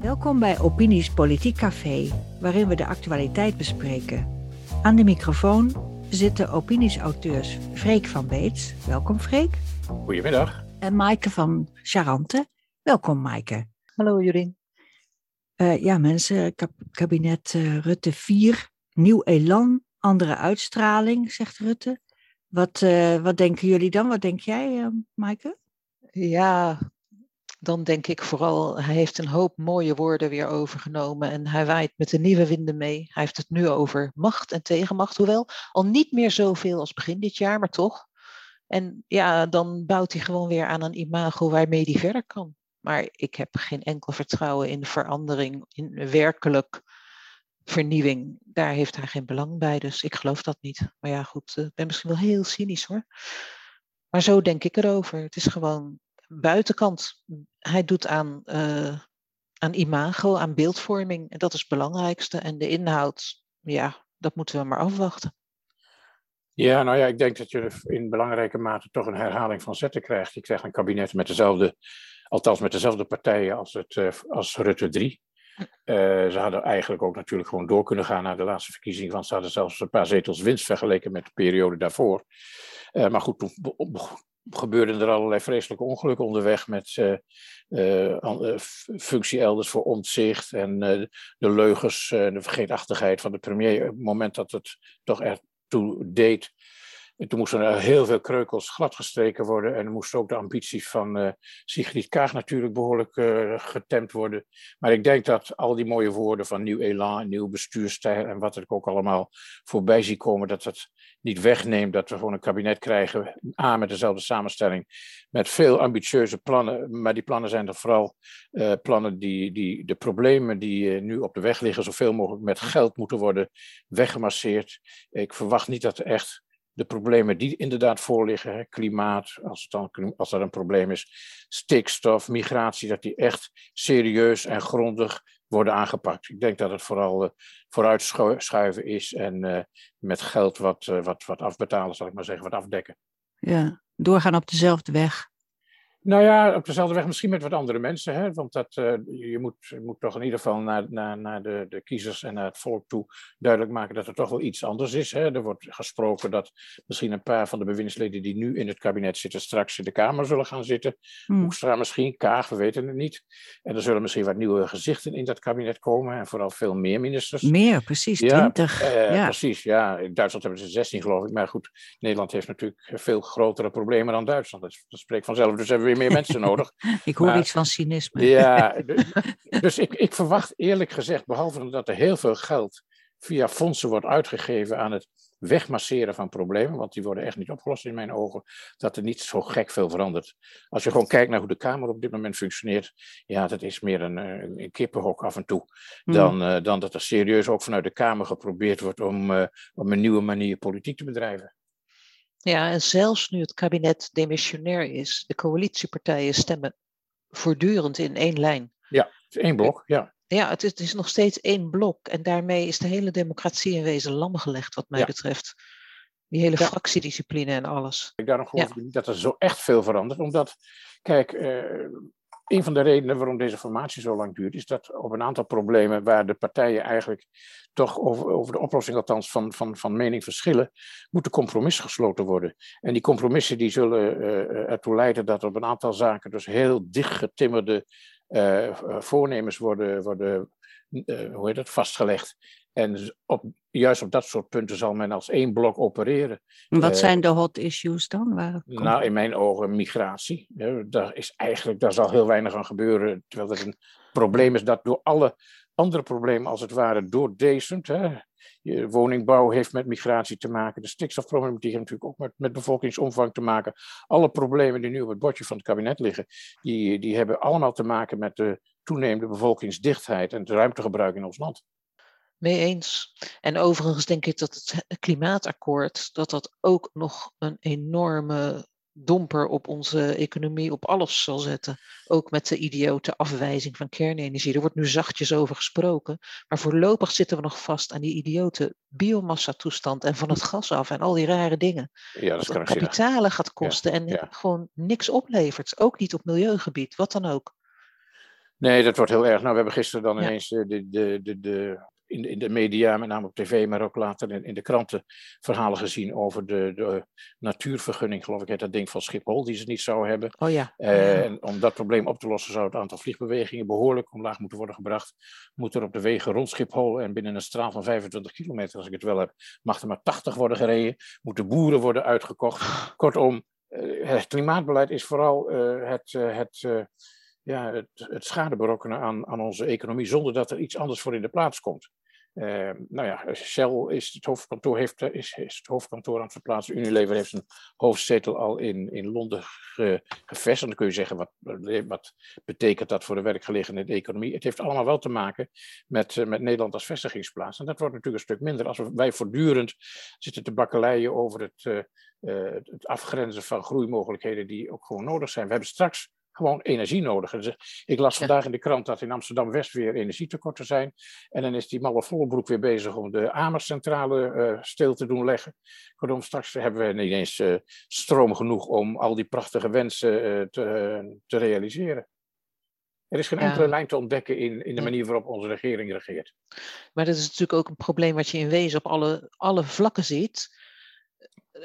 Welkom bij Opinies Politiek Café, waarin we de actualiteit bespreken. Aan de microfoon zitten opinies-auteurs Freek van Beets. Welkom Freek. Goedemiddag. En Maaike van Charante. Welkom Maaike. Hallo Jurien. Uh, ja mensen, kabinet uh, Rutte 4, nieuw elan, andere uitstraling, zegt Rutte. Wat, uh, wat denken jullie dan? Wat denk jij, Maaike? Ja, dan denk ik vooral, hij heeft een hoop mooie woorden weer overgenomen en hij waait met de nieuwe winden mee. Hij heeft het nu over macht en tegenmacht, hoewel al niet meer zoveel als begin dit jaar, maar toch. En ja, dan bouwt hij gewoon weer aan een imago waarmee hij verder kan. Maar ik heb geen enkel vertrouwen in verandering, in werkelijk vernieuwing. Daar heeft hij geen belang bij, dus ik geloof dat niet. Maar ja, goed, ik ben misschien wel heel cynisch hoor. Maar zo denk ik erover. Het is gewoon buitenkant. Hij doet aan, uh, aan imago, aan beeldvorming. En dat is het belangrijkste. En de inhoud, ja, dat moeten we maar afwachten. Ja, nou ja, ik denk dat je in belangrijke mate toch een herhaling van zetten krijgt. Je krijgt een kabinet met dezelfde, althans met dezelfde partijen als, het, uh, als Rutte 3. Uh, ze hadden eigenlijk ook natuurlijk gewoon door kunnen gaan naar de laatste verkiezingen, want ze hadden zelfs een paar zetels winst vergeleken met de periode daarvoor. Uh, maar goed, toen gebeurden er allerlei vreselijke ongelukken onderweg met uh, functie elders voor ontzicht en de leugens en de vergeetachtigheid van de premier. Op het moment dat het toch ertoe deed, en toen moesten er heel veel kreukels gladgestreken worden. En moesten ook de ambities van uh, Sigrid Kaag natuurlijk behoorlijk uh, getemd worden. Maar ik denk dat al die mooie woorden van nieuw elan, nieuw bestuurstijl en wat ik ook allemaal voorbij zie komen, dat dat niet wegneemt dat we gewoon een kabinet krijgen. A, met dezelfde samenstelling, met veel ambitieuze plannen. Maar die plannen zijn dan vooral uh, plannen die, die de problemen die nu op de weg liggen, zoveel mogelijk met geld moeten worden weggemasseerd. Ik verwacht niet dat er echt de problemen die inderdaad voorliggen, klimaat, als, het dan, als dat een probleem is, stikstof, migratie, dat die echt serieus en grondig worden aangepakt. Ik denk dat het vooral uh, vooruitschuiven is en uh, met geld wat, uh, wat, wat afbetalen, zal ik maar zeggen, wat afdekken. Ja, doorgaan op dezelfde weg. Nou ja, op dezelfde weg misschien met wat andere mensen. Hè? Want dat, uh, je, moet, je moet toch in ieder geval naar, naar, naar de, de kiezers en naar het volk toe duidelijk maken dat er toch wel iets anders is. Hè? Er wordt gesproken dat misschien een paar van de bewindslieden die nu in het kabinet zitten straks in de Kamer zullen gaan zitten. Hmm. Hoekstra misschien, Kaag, we weten het niet. En er zullen misschien wat nieuwe gezichten in dat kabinet komen. En vooral veel meer ministers. Meer, precies, twintig. Ja, uh, ja. precies, ja. In Duitsland hebben ze 16 geloof ik. Maar goed, Nederland heeft natuurlijk veel grotere problemen dan Duitsland. Dat, dat spreekt vanzelf. Dus hebben we weer meer mensen nodig. ik hoor iets van cynisme. Ja, dus ik, ik verwacht eerlijk gezegd, behalve dat er heel veel geld via fondsen wordt uitgegeven aan het wegmasseren van problemen, want die worden echt niet opgelost in mijn ogen, dat er niet zo gek veel verandert. Als je gewoon kijkt naar hoe de Kamer op dit moment functioneert, ja, dat is meer een, een kippenhok af en toe, mm. dan, uh, dan dat er serieus ook vanuit de Kamer geprobeerd wordt om uh, op een nieuwe manier politiek te bedrijven. Ja, en zelfs nu het kabinet demissionair is, de coalitiepartijen stemmen voortdurend in één lijn. Ja, het is één blok, ja. Ja, het is, het is nog steeds één blok. En daarmee is de hele democratie in wezen lam gelegd, wat mij ja. betreft. Die hele ja. fractiediscipline en alles. Ik daarom geloof ja. niet dat er zo echt veel verandert. Omdat, kijk, uh, een van de redenen waarom deze formatie zo lang duurt, is dat op een aantal problemen waar de partijen eigenlijk toch over, over de oplossing althans van, van, van mening verschillen, moeten compromissen gesloten worden. En die compromissen die zullen uh, ertoe leiden dat op een aantal zaken dus heel dichtgetimmerde uh, voornemens worden, worden hoe heet het, vastgelegd. En op, juist op dat soort punten zal men als één blok opereren. Wat zijn de hot issues dan? Waar nou, in mijn ogen migratie. daar, is eigenlijk, daar zal heel weinig aan gebeuren. Terwijl het een probleem is dat door alle andere problemen als het ware doordecent. Hè, je woningbouw heeft met migratie te maken. De stikstofproblematiek heeft natuurlijk ook met, met bevolkingsomvang te maken. Alle problemen die nu op het bordje van het kabinet liggen, die, die hebben allemaal te maken met de toenemende bevolkingsdichtheid en het ruimtegebruik in ons land. Mee eens. En overigens denk ik dat het klimaatakkoord, dat dat ook nog een enorme domper op onze economie, op alles zal zetten. Ook met de idiote afwijzing van kernenergie. Er wordt nu zachtjes over gesproken. Maar voorlopig zitten we nog vast aan die idiote biomassa-toestand en van het gas af en al die rare dingen. Ja, dat dat kapitalen gaat kosten en gewoon niks oplevert. Ook niet op milieugebied, wat dan ook. Nee, dat wordt heel erg. Nou, we hebben gisteren dan ineens eh, de, de, de, de, in, in de media, met name op tv, maar ook later in, in de kranten, verhalen gezien over de, de natuurvergunning, geloof ik, het dat ding van Schiphol, die ze niet zou hebben. Oh ja. Uh, en om dat probleem op te lossen, zou het aantal vliegbewegingen behoorlijk omlaag moeten worden gebracht. Moet er op de wegen rond Schiphol en binnen een straal van 25 kilometer, als ik het wel heb, mag er maar 80 worden gereden. Moeten boeren worden uitgekocht. Kortom, uh, het klimaatbeleid is vooral uh, het. het ja, het, het schade berokkenen aan, aan onze economie zonder dat er iets anders voor in de plaats komt. Uh, nou ja, Shell is het hoofdkantoor, heeft, is, is het hoofdkantoor aan het verplaatsen. Unilever heeft zijn hoofdzetel al in, in Londen ge, gevestigd. Dan kun je zeggen, wat, wat betekent dat voor de werkgelegenheid en de economie? Het heeft allemaal wel te maken met, uh, met Nederland als vestigingsplaats. En dat wordt natuurlijk een stuk minder als wij voortdurend zitten te bakkeleien over het, uh, het afgrenzen van groeimogelijkheden die ook gewoon nodig zijn. We hebben straks gewoon energie nodig. Dus ik las vandaag in de krant dat in Amsterdam-West weer energietekorten zijn. En dan is die malle Vollebroek weer bezig om de Amerscentrale uh, stil te doen leggen. Kortom, straks hebben we niet eens uh, stroom genoeg om al die prachtige wensen uh, te, te, realiseren. Er is geen enkele lijn te ontdekken in, in de manier waarop onze regering regeert. Maar dat is natuurlijk ook een probleem wat je in wezen op alle, alle vlakken ziet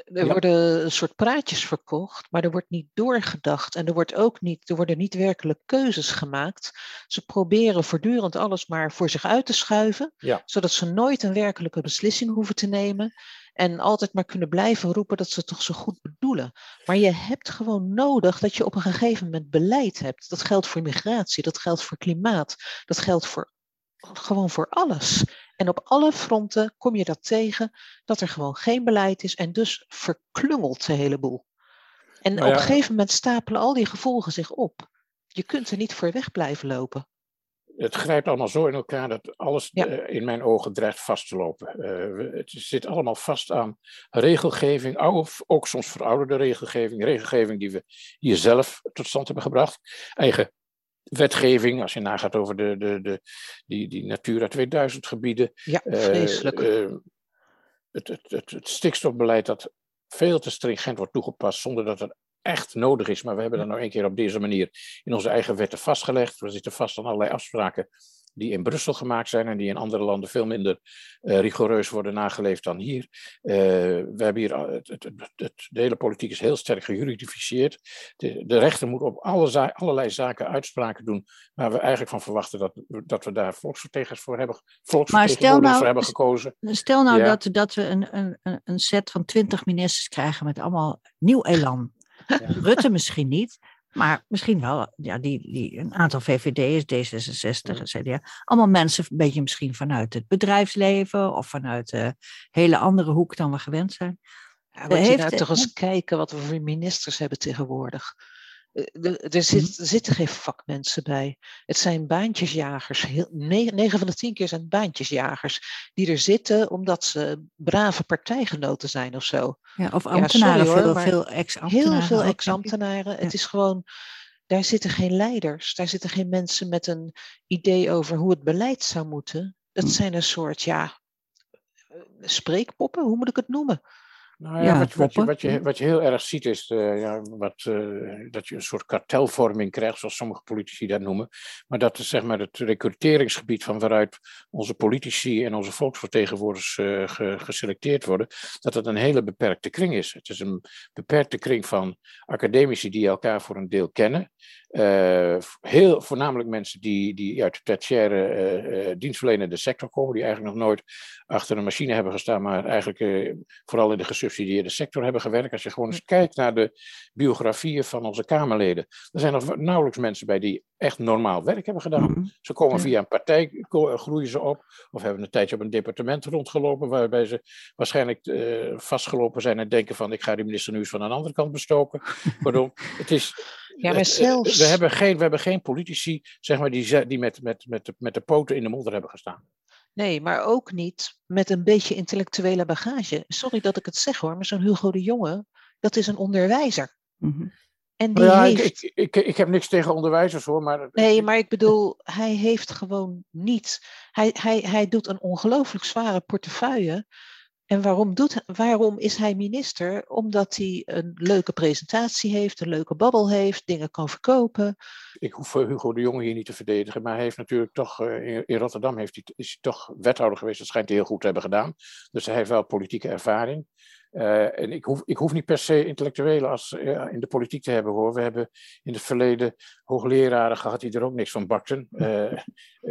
er worden een soort praatjes verkocht, maar er wordt niet doorgedacht. En er, wordt ook niet, er worden niet werkelijk keuzes gemaakt. Ze proberen voortdurend alles maar voor zich uit te schuiven, zodat ze nooit een werkelijke beslissing hoeven te nemen. En altijd maar kunnen blijven roepen dat ze het toch zo goed bedoelen. Maar je hebt gewoon nodig dat je op een gegeven moment beleid hebt. Dat geldt voor migratie, dat geldt voor klimaat, dat geldt voor gewoon voor alles. En op alle fronten kom je dat tegen, dat er gewoon geen beleid is en dus verklungelt de hele boel. En nou ja. op een gegeven moment stapelen al die gevolgen zich op. Je kunt er niet voor weg blijven lopen. Het grijpt allemaal zo in elkaar dat alles ja. uh, in mijn ogen dreigt vast te lopen. Uh, het zit allemaal vast aan regelgeving, of ook soms verouderde regelgeving, regelgeving die we hier zelf tot stand hebben gebracht. Eigen wetgeving, als je nagaat over de, de, de, die, die Natura 2000 gebieden. Ja, vreselijk. Uh, uh, het, het, het, het stikstofbeleid dat veel te stringent wordt toegepast zonder dat het echt nodig is. Maar we hebben dat nou een keer op deze manier in onze eigen wetten vastgelegd. We zitten vast aan allerlei afspraken die in Brussel gemaakt zijn en die in andere landen veel minder uh, rigoureus worden nageleefd dan hier. Uh, we hebben hier, het, het, het, de hele politiek is heel sterk gejuridificeerd. De, de rechter moet op alle za allerlei zaken uitspraken doen, waar we eigenlijk van verwachten dat, dat we daar volksvertegenwoordigers voor hebben, volksvertegenwoordigers nou, voor hebben gekozen. Stel nou ja. dat, dat we een, een, een set van twintig ministers krijgen met allemaal nieuw elan. Ja. Rutte misschien niet, maar misschien wel, ja, die, die, een aantal VVD'ers, D66, CDA, allemaal mensen een beetje misschien vanuit het bedrijfsleven of vanuit een hele andere hoek dan we gewend zijn. Ja, moet je nou toch eens kijken wat we voor ministers hebben tegenwoordig. Er, er, zit, er, zitten geen vakmensen bij. Het zijn baantjesjagers. Heel, 9 van de 10 keer zijn het baantjesjagers. Die er zitten omdat ze brave partijgenoten zijn of zo. Ja, of ambtenaren, ja, sorry, hoor, veel, ex-ambtenaren. Heel veel ex-ambtenaren. Ja. Het is gewoon, daar zitten geen leiders. Daar zitten geen mensen met een idee over hoe het beleid zou moeten. Dat hm. zijn een soort, ja, spreekpoppen, hoe moet ik het noemen? Nou ja, ja wat, wat, je, wat, je, wat je heel erg ziet is uh, ja, wat, uh, dat je een soort kartelvorming krijgt, zoals sommige politici dat noemen. Maar dat is zeg maar het recruteringsgebied van waaruit onze politici en onze volksvertegenwoordigers uh, ge, geselecteerd worden, dat het een hele beperkte kring is. Het is een beperkte kring van academici die elkaar voor een deel kennen. Uh, heel voornamelijk mensen die, die uit de tertiaire uh, dienstverlenende sector komen, die eigenlijk nog nooit achter een machine hebben gestaan, maar eigenlijk vooral in de gesubsidieerde sector hebben gewerkt. Als je gewoon eens kijkt naar de biografieën van onze Kamerleden, er zijn nog nauwelijks mensen bij die echt normaal werk hebben gedaan. Mm -hmm. Ze komen via een partij, groeien ze op, of hebben een tijdje op een departement rondgelopen, waarbij ze waarschijnlijk vastgelopen zijn en denken van ik ga die minister nu eens van een andere kant bestoken. Pardon, het is ja, maar zelfs... We hebben geen, we hebben geen politici zeg maar, die, die met, met, met, de, met de poten in de modder hebben gestaan. Nee, maar ook niet met een beetje intellectuele bagage. Sorry dat ik het zeg hoor, maar zo'n Hugo de Jonge, dat is een onderwijzer. Mhm. En die ja, heeft... ik, ik, ik, ik, heb niks tegen onderwijzers hoor, maar... Nee, maar ik bedoel, hij heeft gewoon niet... Hij, hij, hij doet een ongelooflijk zware portefeuille. En waarom, doet, waarom is hij minister? Omdat hij een leuke presentatie heeft, een leuke babbel heeft, dingen kan verkopen. Ik hoef Hugo de Jonge hier niet te verdedigen, maar hij heeft natuurlijk toch, eh, in Rotterdam heeft hij, is hij toch wethouder geweest. Dat schijnt hij heel goed te hebben gedaan. Dus hij heeft wel politieke ervaring. Uh, en ik hoef, ik hoef niet per se intellectuelen als, uh, in de politiek te hebben hoor. We hebben in het verleden hoogleraren gehad die er ook niks van bakten. Uh,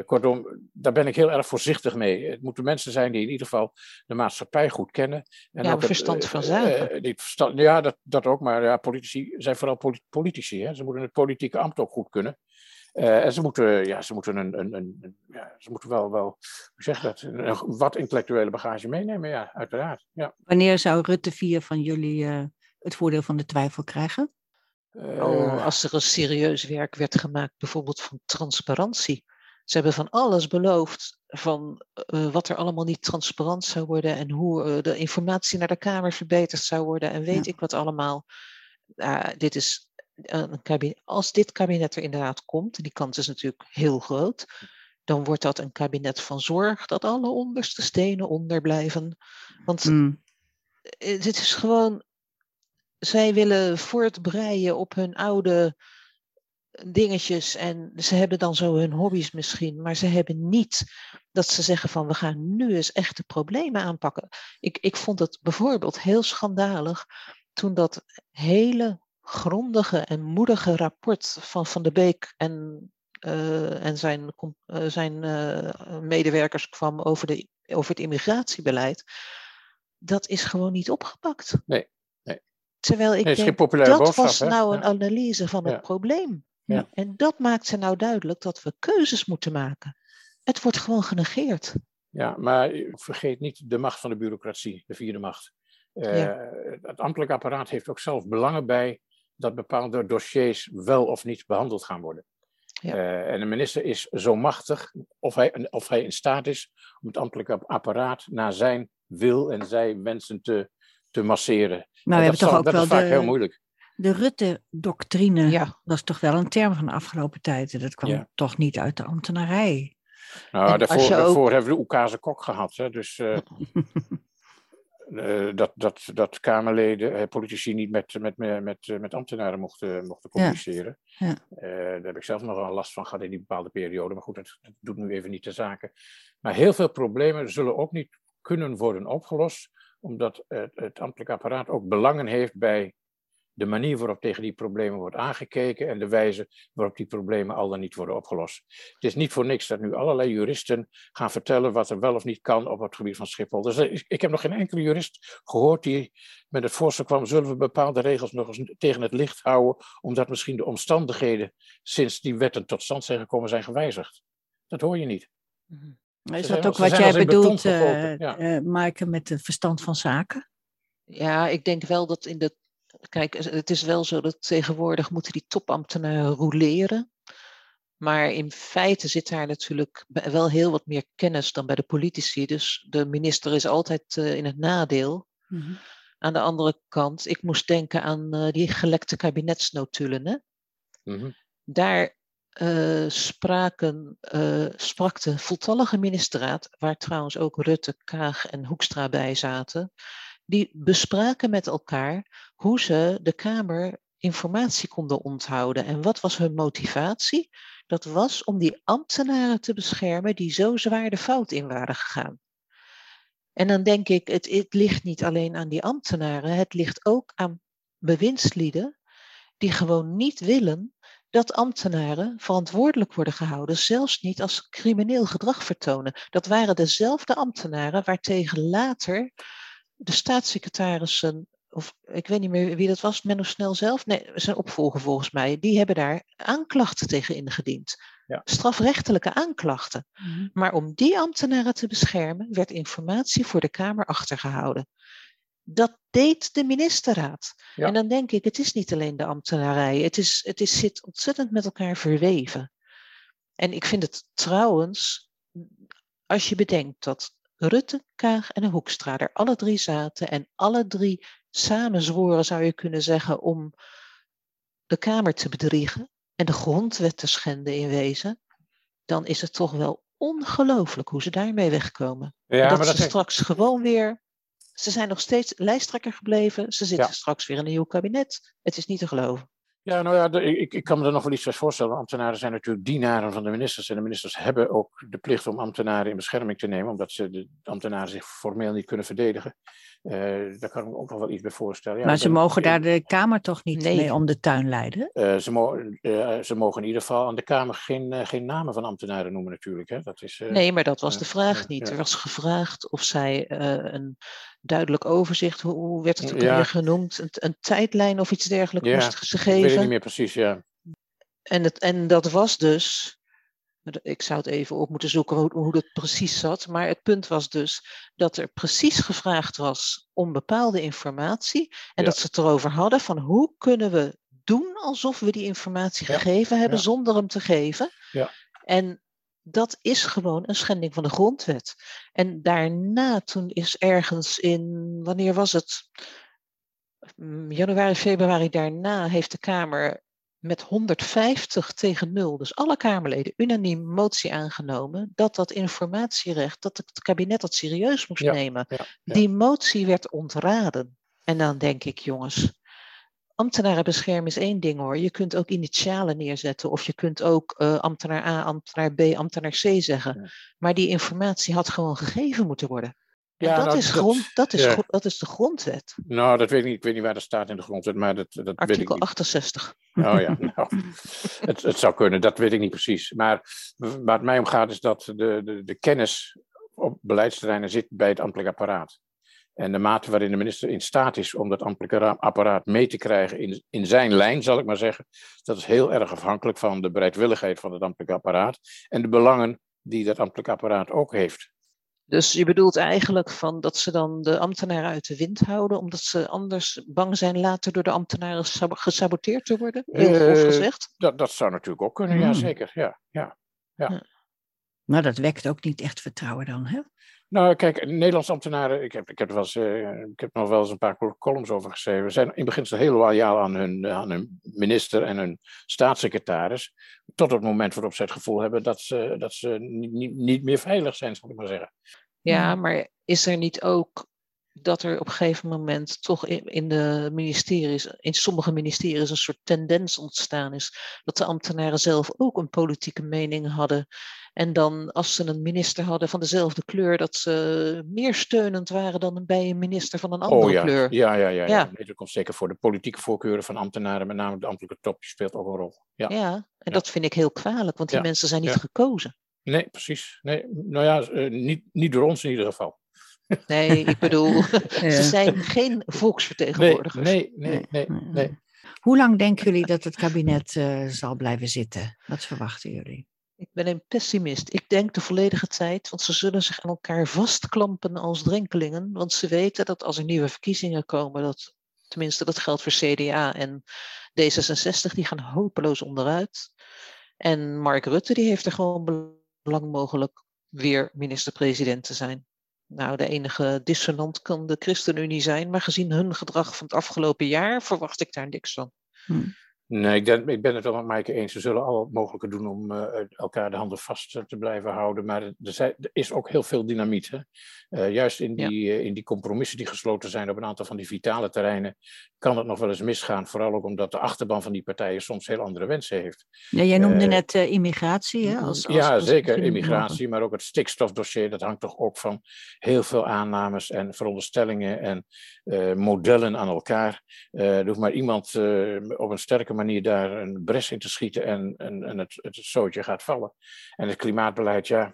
kortom, daar ben ik heel erg voorzichtig mee. Het moeten mensen zijn die in ieder geval de maatschappij goed kennen. En ja, ook verstand het, van zaken. die verstand, ja, dat, dat ook. Maar ja, politici zijn vooral politici. Hè? Ze moeten het politieke ambt ook goed kunnen. Uh, en ze moeten, ja, ze moeten, een, een, een, ja, ze moeten wel, wel hoe zeg dat, een, wat intellectuele bagage meenemen, ja, uiteraard. Ja. Wanneer zou Rutte 4 van jullie uh, het voordeel van de twijfel krijgen? Uh, oh, als er een serieus werk werd gemaakt, bijvoorbeeld van transparantie. Ze hebben van alles beloofd van wat er allemaal niet transparant zou worden en hoe de informatie naar de Kamer verbeterd zou worden en weet ja. ik wat allemaal. dit is een kabinet, als dit kabinet er inderdaad komt, en die kans is natuurlijk heel groot, dan wordt dat een kabinet van zorg dat alle onderste stenen onder blijven. Want mm. dit is gewoon, zij willen voortbreien op hun oude dingetjes en ze hebben dan zo hun hobby's misschien, maar ze hebben niet dat ze zeggen van we gaan nu eens echte problemen aanpakken. Ik, ik vond het bijvoorbeeld heel schandalig toen dat hele grondige en moedige rapport van Van de Beek en, uh, en zijn, uh, zijn uh, medewerkers kwam over, de, over het immigratiebeleid, dat is gewoon niet opgepakt. Nee. nee. Terwijl ik nee, denk, dat was hè? nou een ja. analyse van het probleem. Ja. En dat maakt ze nou duidelijk dat we keuzes moeten maken. Het wordt gewoon genegeerd. Ja, maar vergeet niet de macht van de bureaucratie, de vierde macht. Ja. Het ambtelijk apparaat heeft ook zelf belangen bij dat bepaalde dossiers wel of niet behandeld gaan worden. Ja. Uh, en de minister is zo machtig, of hij, of hij in staat is om het ambtelijke apparaat naar zijn wil en zijn wensen te, te masseren. Nou, we hebben toch ook dat wel is vaak de, heel moeilijk. De Rutte-doctrine, ja. dat is toch wel een term van de afgelopen tijd. Dat kwam ja. toch niet uit de ambtenarij. Nou, daarvoor, daarvoor ook... hebben we de Oekase Kok gehad. Hè, dus uh, uh, dat, dat, dat Kamerleden, uh, politici niet met, met, met, met, met ambtenaren mochten, mochten communiceren. Ja. Ja. Uh, daar heb ik zelf nog wel last van gehad in die bepaalde periode. Maar goed, dat, dat doet nu even niet de zaken. Maar heel veel problemen zullen ook niet kunnen worden opgelost, omdat het, het ambtelijk apparaat ook belangen heeft bij de manier waarop tegen die problemen wordt aangekeken en de wijze waarop die problemen al dan niet worden opgelost. Het is niet voor niks dat nu allerlei juristen gaan vertellen wat er wel of niet kan op het gebied van Schiphol. Dus ik heb nog geen enkele jurist gehoord die met het voorstel kwam, zullen we bepaalde regels nog eens tegen het licht houden, omdat misschien de omstandigheden sinds die wetten tot stand zijn gekomen zijn gewijzigd. Dat hoor je niet. Mm-hmm. Is dat ook wat jij bedoelt, uh, ja. uh, Maaike, met het verstand van zaken? Ja, ik denk wel dat in de Kijk, het is wel zo dat tegenwoordig moeten die topambtenaren roleren. Maar in feite zit daar natuurlijk wel heel wat meer kennis dan bij de politici. Dus de minister is altijd uh, in het nadeel. Mm-hmm. Aan de andere kant, ik moest denken aan uh, die gelekte kabinetsnotulen. Hè? Mm-hmm. Daar uh, spraken, sprak de voltallige ministerraad, waar trouwens ook Rutte, Kaag en Hoekstra bij zaten die bespraken met elkaar hoe ze de Kamer informatie konden onthouden. En wat was hun motivatie? Dat was om die ambtenaren te beschermen die zo zwaar de fout in waren gegaan. En dan denk ik, het, het ligt niet alleen aan die ambtenaren, het ligt ook aan bewindslieden die gewoon niet willen dat ambtenaren verantwoordelijk worden gehouden, zelfs niet als crimineel gedrag vertonen. Dat waren dezelfde ambtenaren waartegen later de staatssecretarissen, of ik weet niet meer wie dat was, Menno Snel zelf, nee, zijn opvolger volgens mij, die hebben daar aanklachten tegen ingediend. Ja. Strafrechtelijke aanklachten. Mm-hmm. Maar om die ambtenaren te beschermen, werd informatie voor de Kamer achtergehouden. Dat deed de ministerraad. Ja. En dan denk ik, het is niet alleen de ambtenarij, het, is, het is, zit ontzettend met elkaar verweven. En ik vind het trouwens, als je bedenkt dat Rutte, Kaag en Hoekstra er alle drie zaten en alle drie samen zworen, zou je kunnen zeggen, om de Kamer te bedriegen en de grondwet te schenden in wezen, dan is het toch wel ongelooflijk hoe ze daarmee wegkomen. Ja, dat, maar dat ze straks gewoon weer. Ze zijn nog steeds lijsttrekker gebleven. Ze zitten straks weer in een nieuw kabinet. Het is niet te geloven. Ja, nou ja, ik, ik kan me er nog wel iets bij voorstellen. Ambtenaren zijn natuurlijk dienaren van de ministers. En de ministers hebben ook de plicht om ambtenaren in bescherming te nemen, omdat ze de ambtenaren zich formeel niet kunnen verdedigen. Uh, daar kan ik me ook nog wel iets bij voorstellen. Ja, maar ze mogen daar de Kamer toch niet mee om de tuin leiden? Uh, ze, mo uh, ze, mogen in ieder geval aan de Kamer geen, geen namen van ambtenaren noemen natuurlijk. Hè. Dat is, nee, maar dat was de vraag niet. Er was gevraagd of zij een duidelijk overzicht, hoe, hoe werd het ook ja. weer genoemd, een, een, tijdlijn of iets dergelijks ja, moest ze geven. Ik weet niet meer precies, ja. En, het, en dat was dus ik zou het even op moeten zoeken hoe, hoe dat precies zat. Maar het punt was dus dat er precies gevraagd was om bepaalde informatie. En dat ze het erover hadden van hoe kunnen we doen alsof we die informatie gegeven hebben zonder hem te geven. Ja. En dat is gewoon een schending van de grondwet. En daarna, toen is ergens in, wanneer was het? Januari, februari daarna heeft de Kamer met 150 tegen 0, dus alle Kamerleden, unaniem motie aangenomen dat dat informatierecht, dat het kabinet dat serieus moest nemen. Die motie werd ontraden. En dan denk ik, jongens, ambtenaren beschermen is één ding hoor. Je kunt ook initialen neerzetten of je kunt ook uh, ambtenaar A, ambtenaar B, ambtenaar C zeggen. Maar die informatie had gewoon gegeven moeten worden. Ja, dat, nou, is grond, dat, is, dat is de grondwet. Nou, dat weet ik niet. Ik weet niet waar dat staat in de grondwet, maar dat, dat Artikel weet ik niet. 68. Oh ja, nou, het, het zou kunnen, dat weet ik niet precies. Maar waar het mij om gaat is dat de, de, de kennis op beleidsterreinen zit bij het ambtelijk apparaat. En de mate waarin de minister in staat is om dat ambtelijke apparaat mee te krijgen in, in zijn lijn, zal ik maar zeggen, dat is heel erg afhankelijk van de bereidwilligheid van het ambtelijk apparaat en de belangen die dat ambtelijk apparaat ook heeft. Dus je bedoelt eigenlijk van dat ze dan de ambtenaren uit de wind houden, omdat ze anders bang zijn later door de ambtenaren gesaboteerd te worden? Heel uh, gezegd. Dat, dat zou natuurlijk ook kunnen, ja, hmm. zeker. Ja, ja, ja. Maar dat wekt ook niet echt vertrouwen dan, hè? Nou, kijk, Nederlandse ambtenaren, ik heb, ik heb, er wel eens, uh, ik heb nog wel eens een paar columns over geschreven, zijn in beginsel heel loyaal aan hun, aan hun minister en hun staatssecretaris, tot het moment waarop ze het gevoel hebben dat ze, dat ze niet, niet, niet meer veilig zijn, zal ik maar zeggen. Ja, maar is er niet ook dat er op een gegeven moment toch in, de ministeries, in sommige ministeries, een soort tendens ontstaan is dat de ambtenaren zelf ook een politieke mening hadden en dan als ze een minister hadden van dezelfde kleur, dat ze meer steunend waren dan bij een minister van een oh andere oh, ja. kleur. Ja, ja, ja. ja. Nee, dat komt zeker voor de politieke voorkeuren van ambtenaren, met name de ambtelijke top, speelt ook een rol. Ja, ja en dat vind ik heel kwalijk, want die mensen zijn niet gekozen. Nee, precies. Nee, nou ja, uh, niet, niet door ons in ieder geval. Nee, ik bedoel, ze zijn geen volksvertegenwoordigers. Nee, nee, nee, nee. nee, Hoe lang denken jullie dat het kabinet uh, zal blijven zitten? Wat verwachten jullie? Ik ben een pessimist. Ik denk de volledige tijd, want ze zullen zich aan elkaar vastklampen als drenkelingen. Want ze weten dat als er nieuwe verkiezingen komen, dat, tenminste dat geldt voor CDA en D66, die gaan hopeloos onderuit. En Mark Rutte, die heeft er gewoon belang mogelijk weer minister-president te zijn. Nou, de enige dissonant kan de ChristenUnie zijn, maar gezien hun gedrag van het afgelopen jaar verwacht ik daar niks van. Hm. Nee, ik, denk, ik ben het wel met Maaike eens. Ze zullen al het mogelijke doen om uh, elkaar de handen vast te blijven houden. Maar er, er is ook heel veel dynamiet. Hè? Uh, juist in die, ja. uh, in die compromissen die gesloten zijn op een aantal van die vitale terreinen, kan het nog wel eens misgaan. Vooral ook omdat de achterban van die partijen soms heel andere wensen heeft. Ja, jij noemde net immigratie. Hè? Als, als, ja, als zeker. Immigratie, maar ook het stikstofdossier. Dat hangt toch ook van heel veel aannames en veronderstellingen en modellen aan elkaar. er hoeft maar iemand op een sterke manier daar een bres in te schieten en, en, en het, het zootje gaat vallen. En het klimaatbeleid, ja.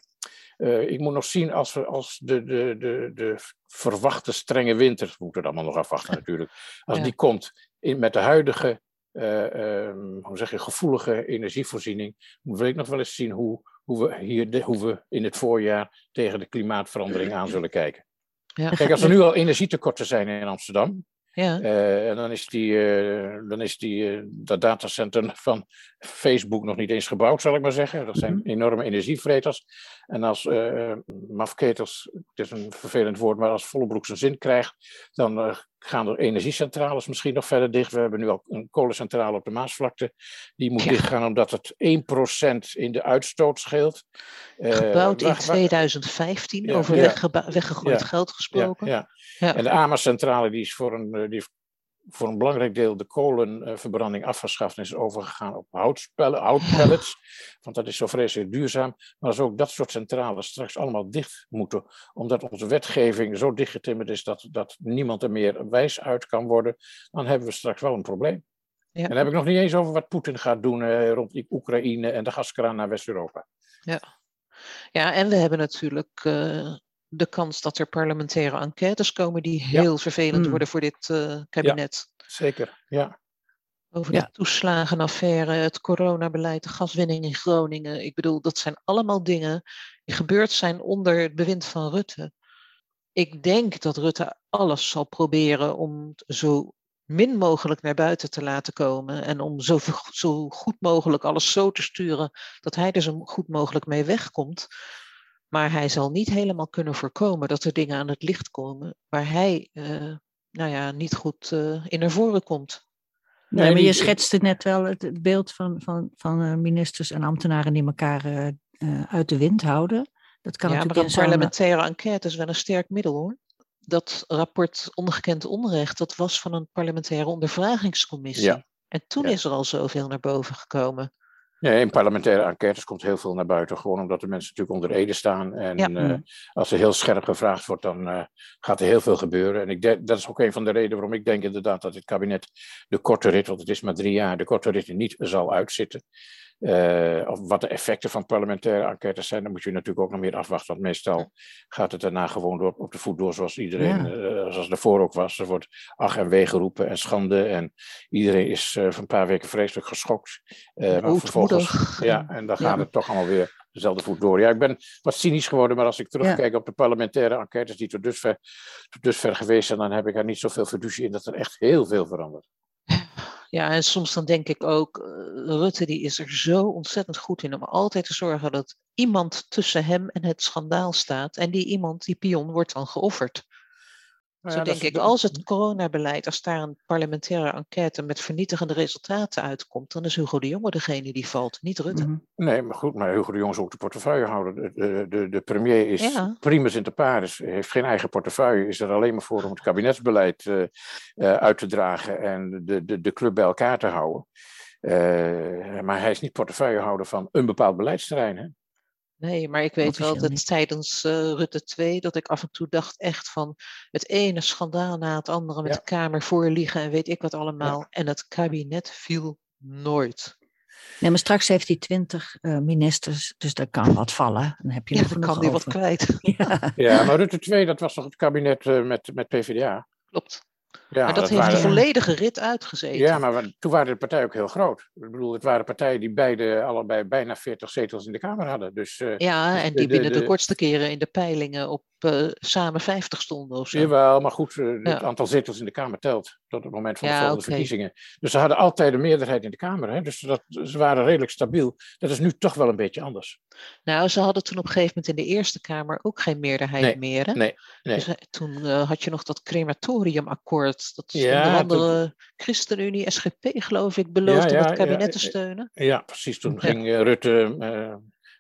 Uh, ik moet nog zien als, we, als de, de, de, de verwachte strenge winter, we moeten het allemaal nog afwachten natuurlijk, als ja. die komt in, met de huidige, uh, um, hoe zeg je, gevoelige energievoorziening, wil ik nog wel eens zien hoe, hoe, we, hier de, hoe we in het voorjaar tegen de klimaatverandering aan zullen kijken. Ja. Kijk, als er nu al energietekorten zijn in Amsterdam, ja. Uh, en dan is, die, uh, dan is die, uh, dat datacenter van Facebook nog niet eens gebouwd, zal ik maar zeggen. Dat zijn Mhm. enorme energievreters. En als mafketels, het is een vervelend woord, maar als Vollebroek zijn zin krijgt, dan gaan er energiecentrales misschien nog verder dicht. We hebben nu al een kolencentrale op de Maasvlakte. Die moet ja. dichtgaan omdat het 1% in de uitstoot scheelt. Uh, Gebouwd in 2015, ja, over ja, weggegooid geld gesproken. Ja, En de AMA-centrale die is voor een, die voor een belangrijk deel de kolenverbranding afgeschaft en is overgegaan op houtpellets. Want dat is zo vreselijk duurzaam. Maar als ook dat soort centrales straks allemaal dicht moeten, omdat onze wetgeving zo dichtgetimmerd is dat, dat niemand er meer wijs uit kan worden, dan hebben we straks wel een probleem. Ja. En dan heb ik nog niet eens over wat Poetin gaat doen eh, rond Oekraïne en de gaskraan naar West-Europa. Ja. ja, en we hebben natuurlijk uh, de kans dat er parlementaire enquêtes komen die heel ja. vervelend mm. worden voor dit uh, kabinet. Ja, zeker, ja. Over de toeslagenaffaire, het coronabeleid, de gaswinning in Groningen. Ik bedoel, dat zijn allemaal dingen die gebeurd zijn onder het bewind van Rutte. Ik denk dat Rutte alles zal proberen om zo min mogelijk naar buiten te laten komen. En om zo, zo goed mogelijk alles zo te sturen dat hij er zo goed mogelijk mee wegkomt. Maar hij zal niet helemaal kunnen voorkomen dat er dingen aan het licht komen waar hij uh, nou ja, niet goed uh, in naar voren komt. Nee, maar je schetste net wel het, het beeld van, van, van uh, ministers en ambtenaren die elkaar uit de wind houden. Dat kan ja, natuurlijk maar een parlementaire enquête is wel een sterk middel hoor. Dat rapport Ongekend Onrecht, dat was van een parlementaire ondervragingscommissie. Ja. En toen Ja. is er al zoveel naar boven gekomen. Ja, in parlementaire enquêtes komt heel veel naar buiten, gewoon omdat de mensen natuurlijk onder ede staan. En Ja. eh, als er heel scherp gevraagd wordt, dan eh, gaat er heel veel gebeuren. En ik denk, dat is ook een van de redenen waarom ik denk inderdaad dat het kabinet de korte rit, want het is maar drie jaar, de korte rit niet zal uitzitten. Eh, of wat de effecten van parlementaire enquêtes zijn, dan moet je natuurlijk ook nog meer afwachten. Want meestal gaat het daarna gewoon door, op de voet door zoals iedereen, eh, zoals daarvoor ook was. Er wordt ach en wee geroepen en schande. En iedereen is eh, voor een paar weken vreselijk geschokt. Maar Ootmoedig. ja, en dan gaat Ja. het toch allemaal weer dezelfde voet door. Ja, ik ben wat cynisch geworden, maar als ik terugkijk op de parlementaire enquêtes die tot dusver, tot dusver geweest zijn, dan heb ik er niet zoveel fiducie in dat er echt heel veel verandert. Ja, en soms dan denk ik ook, eh, Rutte die is er zo ontzettend goed in om altijd te zorgen dat iemand tussen hem en het schandaal staat. En die iemand, die pion, wordt dan geofferd. Nou Zo ja, denk ik, de- als het coronabeleid, als daar een parlementaire enquête met vernietigende resultaten uitkomt, dan is Hugo de Jonge degene die valt, niet Rutte. Mhm. Nee, maar goed, maar Hugo de Jong is ook de portefeuillehouder. De, de, de, de premier is Ja. primus inter pares, heeft geen eigen portefeuille, is er alleen maar voor om het kabinetsbeleid eh, eh, uit te dragen en de, de, de club bij elkaar te houden. Eh, maar hij is niet portefeuillehouder van een bepaald beleidsterrein. Hè? Nee, maar ik weet wel dat niet. tijdens eh, Rutte 2 dat ik af en toe dacht echt van het ene schandaal na het andere met Ja. de Kamer voorliegen en weet ik wat allemaal. En het kabinet viel nooit. Nee, maar straks heeft hij twintig eh, ministers, dus daar kan wat vallen. Dan heb je Ja, nog dan kan hij wat kwijt. Ja. Ja, maar Rutte 2, dat was toch het kabinet eh, met, met PvdA? Klopt. Ja, maar dat, heeft waren- de volledige rit uitgezeten. Ja, maar toen waren de partijen ook heel groot. Ik bedoel, het waren partijen die beide allebei bijna 40 zetels in de Kamer hadden. Dus eh, Ja, Dus en de- die binnen de, de- kortste keren in de peilingen op eh, samen 50 stonden of zo. Jawel, maar goed, eh, het aantal zetels in de Kamer telt tot het moment van de Ja, volgende verkiezingen. Dus ze hadden altijd een meerderheid in de Kamer. Hè? Dus dat, ze waren redelijk stabiel. Dat is nu toch wel een beetje anders. Nou, ze hadden toen op een gegeven moment in de Eerste Kamer ook geen meerderheid Nee, meer. Hè? nee, nee. Dus, toen had je nog dat crematoriumakkoord. Dat Ja, onder dat- andere ChristenUnie, SGP geloof ik, beloofde Ja, ja, het kabinet ja, te ja. steunen. Ja, precies. Toen Ja. ging eh, Rutte, eh,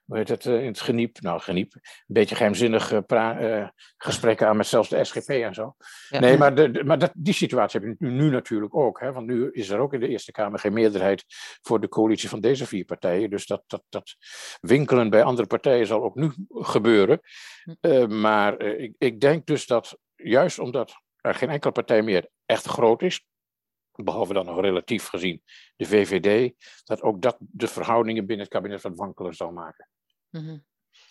hoe heet het, eh, in het geniep, nou geniep, een beetje geheimzinnig eh, eh, gesprekken aan met zelfs de SGP en zo. Ja. Nee, maar, de, de- maar dat, die situatie heb je nu, nu natuurlijk ook. Hè? Want nu is er ook in de Eerste Kamer geen meerderheid voor de coalitie van deze vier partijen. Dus dat, dat, dat winkelen bij andere partijen zal ook nu gebeuren. Hm. Eh, maar eh, ik, ik denk dus dat juist omdat er geen enkele partij meer echt groot is, behalve dan nog relatief gezien de VVD, dat ook dat de verhoudingen binnen het kabinet wat wankeler zal maken. Mhm.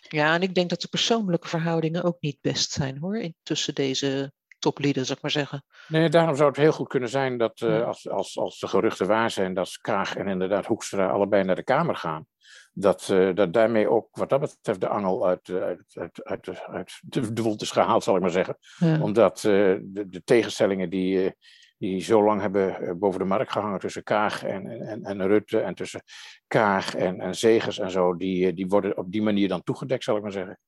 Ja, en ik denk dat de persoonlijke verhoudingen ook niet best zijn hoor, tussen deze toplieden, zou ik maar zeggen. Nee, daarom zou het heel goed kunnen zijn dat eh, als, als, als de geruchten waar zijn dat Kaag en inderdaad Hoekstra allebei naar de Kamer gaan, dat, eh, dat daarmee ook wat dat betreft de angel uit, eh, uit, uit, uit, de- uit de, wond is gehaald, zal ik maar zeggen. Ja. Omdat de, de tegenstellingen die, die zo lang hebben boven de markt gehangen tussen Kaag en, en, en Rutte en tussen Kaag en, en Zegers en zo, die, die worden op die manier dan toegedekt, zal ik maar zeggen.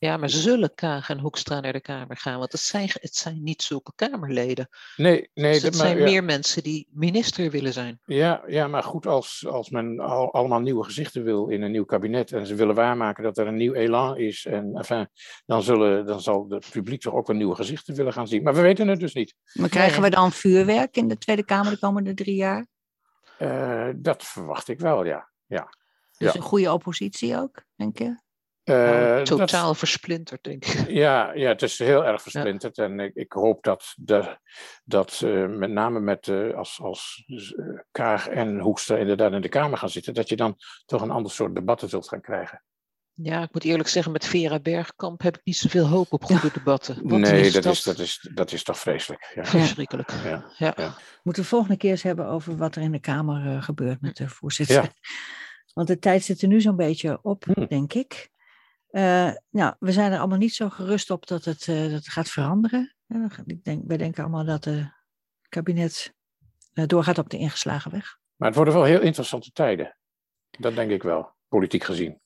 Ja, maar zullen Kaag en Hoekstra naar de Kamer gaan? Want het zijn, het zijn niet zulke Kamerleden. Nee, nee. Dus het zijn meer mensen die minister willen zijn. Ja, ja maar goed, als, als men al, allemaal nieuwe gezichten wil in een nieuw kabinet en ze willen waarmaken dat er een nieuw elan is, en, enfin, dan, zullen, dan zal het publiek toch ook wel nieuwe gezichten willen gaan zien. Maar we weten het dus niet. Maar krijgen we dan vuurwerk in de Tweede Kamer de komende drie jaar? Uh, dat verwacht ik wel, ja. ja. Dus ja. een goede oppositie ook, denk je? Uh, totaal dat, versplinterd, denk ik. Ja, ja, het is heel erg versplinterd. Ja. En ik, ik, hoop dat, de, dat uh, met name met, uh, als, als Kaag en Hoekstra inderdaad in de Kamer gaan zitten, dat je dan toch een ander soort debatten zult gaan krijgen. Ja, ik moet eerlijk zeggen, met Vera Bergkamp heb ik niet zoveel hoop op goede debatten. Wat nee, is dat, dat, Is, dat, is, dat is toch vreselijk. Ja. Verschrikkelijk. Ja. Ja. ja. Moeten we volgende keer eens hebben over wat er in de Kamer gebeurt met de voorzitter. Want de tijd zit er nu zo'n beetje op, hmm. denk ik. Uh, nou, we zijn er allemaal niet zo gerust op dat het, uh, dat het gaat veranderen. ik denk, wij denken allemaal dat het kabinet uh, doorgaat op de ingeslagen weg. Maar het worden wel heel interessante tijden. Dat denk ik wel, politiek gezien.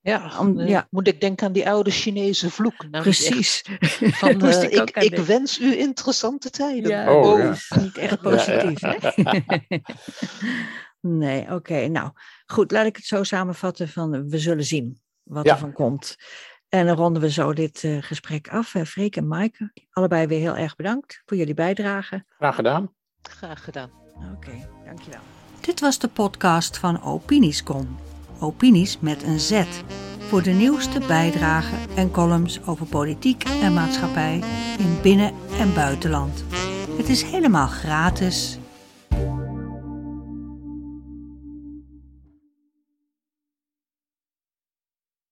Ja, Om, ja. moet ik denken aan die oude Chinese vloek. Nou, Precies. Van, ik, ik, ik wens u interessante tijden. Ja, oh, oh ja. niet echt positief. Ja, hè? nee, oké. Okay, nou, goed, laat ik het zo samenvatten van we zullen zien wat ja. er van komt. En dan ronden we zo dit uh, gesprek af. Uh, Freek en Maaike, allebei weer heel erg bedankt voor jullie bijdrage. Graag gedaan. Graag gedaan. Oké, okay, dankjewel. Dit was de podcast van Opiniescom. Opinies met een Z. Voor de nieuwste bijdragen en columns over politiek en maatschappij in binnen- en buitenland. Het is helemaal gratis